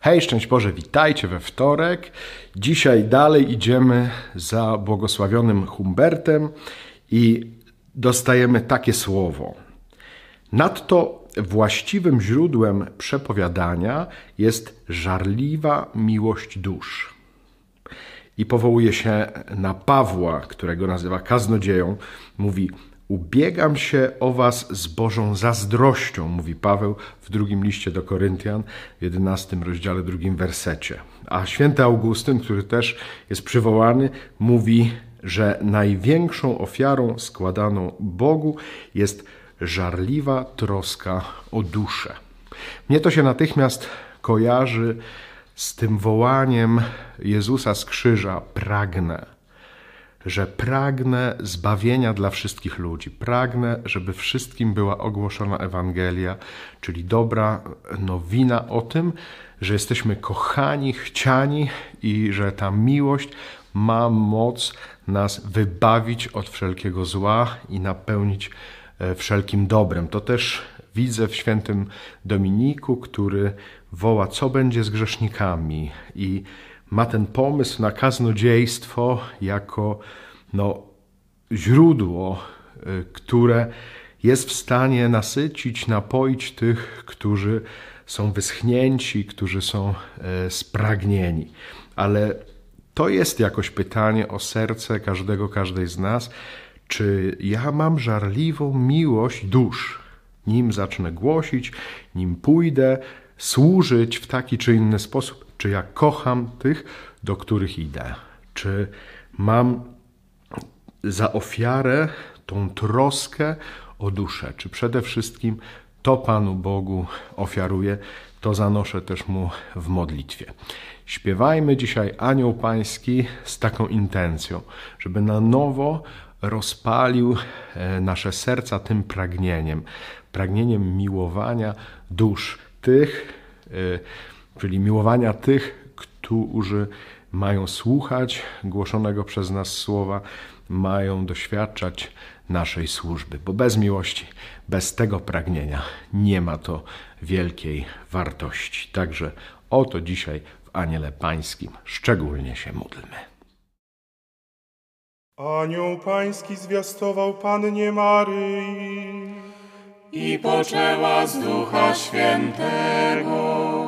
Hej, szczęść Boże, witajcie we wtorek. Dzisiaj dalej idziemy za błogosławionym Humbertem i dostajemy takie słowo. Nadto właściwym źródłem przepowiadania jest żarliwa miłość dusz. I powołuje się na Pawła, którego nazywa kaznodzieją. Mówi: Ubiegam się o was z Bożą zazdrością, mówi Paweł w drugim liście do Koryntian, w 11 rozdziale, drugim wersecie. A święty Augustyn, który też jest przywołany, mówi, że największą ofiarą składaną Bogu jest żarliwa troska o duszę. Mnie to się natychmiast kojarzy z tym wołaniem Jezusa z krzyża: pragnę że pragnę zbawienia dla wszystkich ludzi. Pragnę, żeby wszystkim była ogłoszona Ewangelia, czyli dobra nowina o tym, że jesteśmy kochani, chciani i że ta miłość ma moc nas wybawić od wszelkiego zła i napełnić e, wszelkim dobrem. To też widzę w świętym Dominiku, który woła, co będzie z grzesznikami i ma ten pomysł na kaznodziejstwo jako no, źródło, y, które jest w stanie nasycić, napoić tych, którzy są wyschnięci, którzy są e, spragnieni. Ale to jest jakoś pytanie o serce każdego, każdej z nas. Czy ja mam żarliwą miłość dusz, nim zacznę głosić, nim pójdę służyć w taki czy inny sposób? Czy ja kocham tych, do których idę? Czy mam za ofiarę tą troskę o duszę? Czy przede wszystkim to Panu Bogu ofiaruję, to zanoszę też Mu w modlitwie. Śpiewajmy dzisiaj Anioł Pański z taką intencją, żeby na nowo rozpalił e, nasze serca tym pragnieniem, pragnieniem miłowania dusz tych, e, czyli miłowania tych, którzy mają słuchać głoszonego przez nas słowa, mają doświadczać naszej służby, bo bez miłości, bez tego pragnienia nie ma to wielkiej wartości. Także o to dzisiaj w Aniele Pańskim szczególnie się módlmy. Anioł Pański zwiastował Pannie Maryi i poczęła z Ducha Świętego.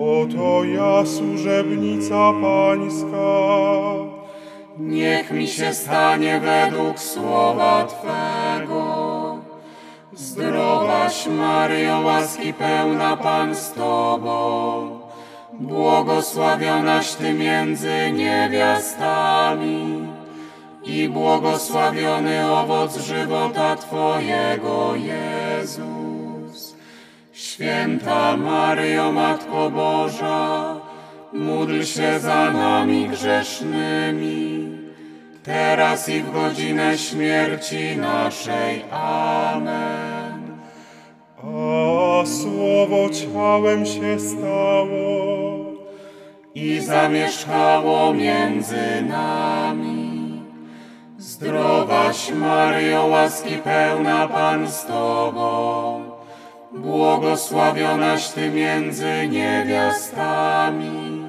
Oto ja, służebnica Pańska. Niech mi się stanie według słowa Twego. Zdrowaś Maryjo, łaski pełna Pan z Tobą. Błogosławionaś Ty między niewiastami i błogosławiony owoc żywota Twojego, Jezu. Święta Maryjo, Matko Boża, módl się za nami grzesznymi, teraz i w godzinę śmierci naszej. Amen. A słowo ciałem się stało i zamieszkało między nami. Zdrowaś Maryjo, łaski pełna Pan z Tobą, Błogosławionaś Ty między niewiastami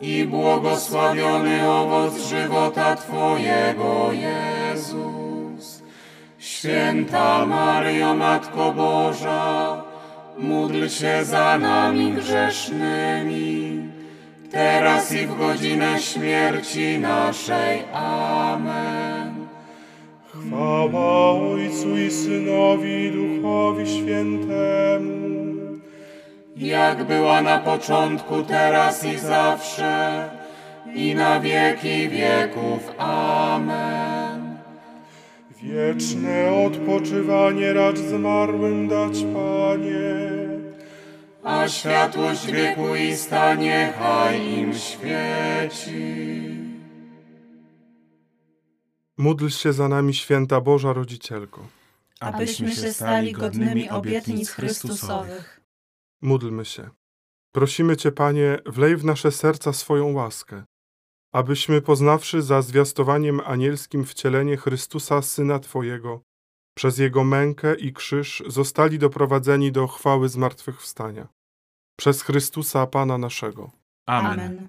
i błogosławiony owoc żywota Twojego, Jezus. Święta Maryjo, Matko Boża, módl się za nami grzesznymi, teraz i w godzinę śmierci naszej. Amen. Ojcu i Synowi i Duchowi Świętemu. Jak była na początku, teraz i zawsze, i na wieki wieków. Amen. Wieczne odpoczywanie racz zmarłym dać, Panie. A światłość wiekuista niechaj im świeci. Módl się za nami, święta Boża Rodzicielko. abyśmy się stali godnymi obietnic Chrystusowych. Módlmy się. Prosimy Cię, Panie, wlej w nasze serca swoją łaskę, abyśmy poznawszy za zwiastowaniem anielskim wcielenie Chrystusa, Syna Twojego, przez Jego mękę i krzyż zostali doprowadzeni do chwały zmartwychwstania. Przez Chrystusa, Pana naszego. Amen.